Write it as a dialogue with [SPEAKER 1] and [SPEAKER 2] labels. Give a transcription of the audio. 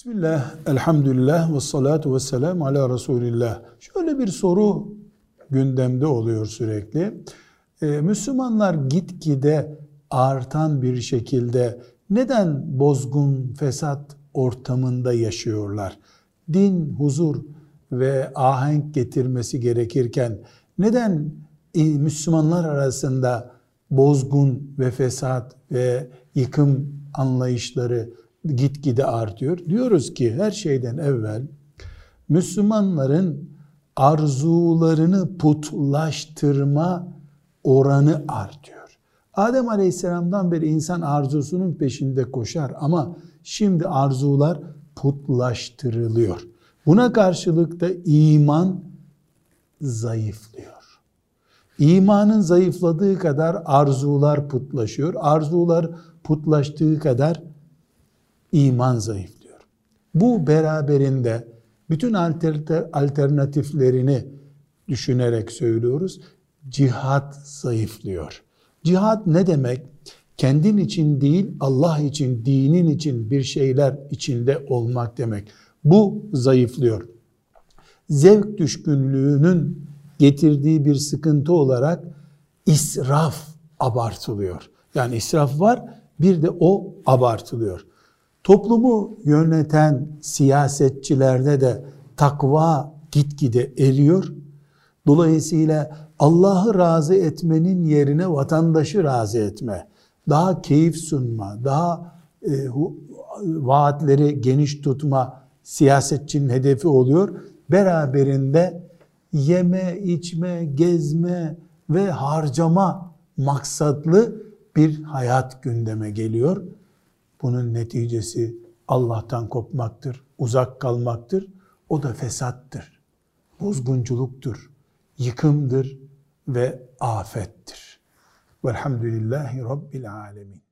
[SPEAKER 1] Bismillah, elhamdülillah ve salatu ve selamu ala Resulillah. Şöyle bir soru gündemde oluyor sürekli. Ee, Müslümanlar gitgide artan bir şekilde neden bozgun, fesat ortamında yaşıyorlar? Din, huzur ve ahenk getirmesi gerekirken neden Müslümanlar arasında bozgun ve fesat ve yıkım anlayışları gitgide artıyor. Diyoruz ki her şeyden evvel Müslümanların arzularını putlaştırma oranı artıyor. Adem Aleyhisselam'dan beri insan arzusunun peşinde koşar ama şimdi arzular putlaştırılıyor. Buna karşılık da iman zayıflıyor. İmanın zayıfladığı kadar arzular putlaşıyor. Arzular putlaştığı kadar iman zayıflıyor. Bu beraberinde bütün alternatiflerini düşünerek söylüyoruz. Cihat zayıflıyor. Cihat ne demek? Kendin için değil, Allah için, dinin için bir şeyler içinde olmak demek. Bu zayıflıyor. Zevk düşkünlüğünün getirdiği bir sıkıntı olarak israf abartılıyor. Yani israf var, bir de o abartılıyor. Toplumu yöneten siyasetçilerde de takva gitgide eriyor. Dolayısıyla Allah'ı razı etmenin yerine vatandaşı razı etme, daha keyif sunma, daha e, vaatleri geniş tutma siyasetçinin hedefi oluyor. Beraberinde yeme, içme, gezme ve harcama maksatlı bir hayat gündeme geliyor. Bunun neticesi Allah'tan kopmaktır, uzak kalmaktır. O da fesattır, bozgunculuktur, yıkımdır ve afettir. Velhamdülillahi Rabbil Alemin.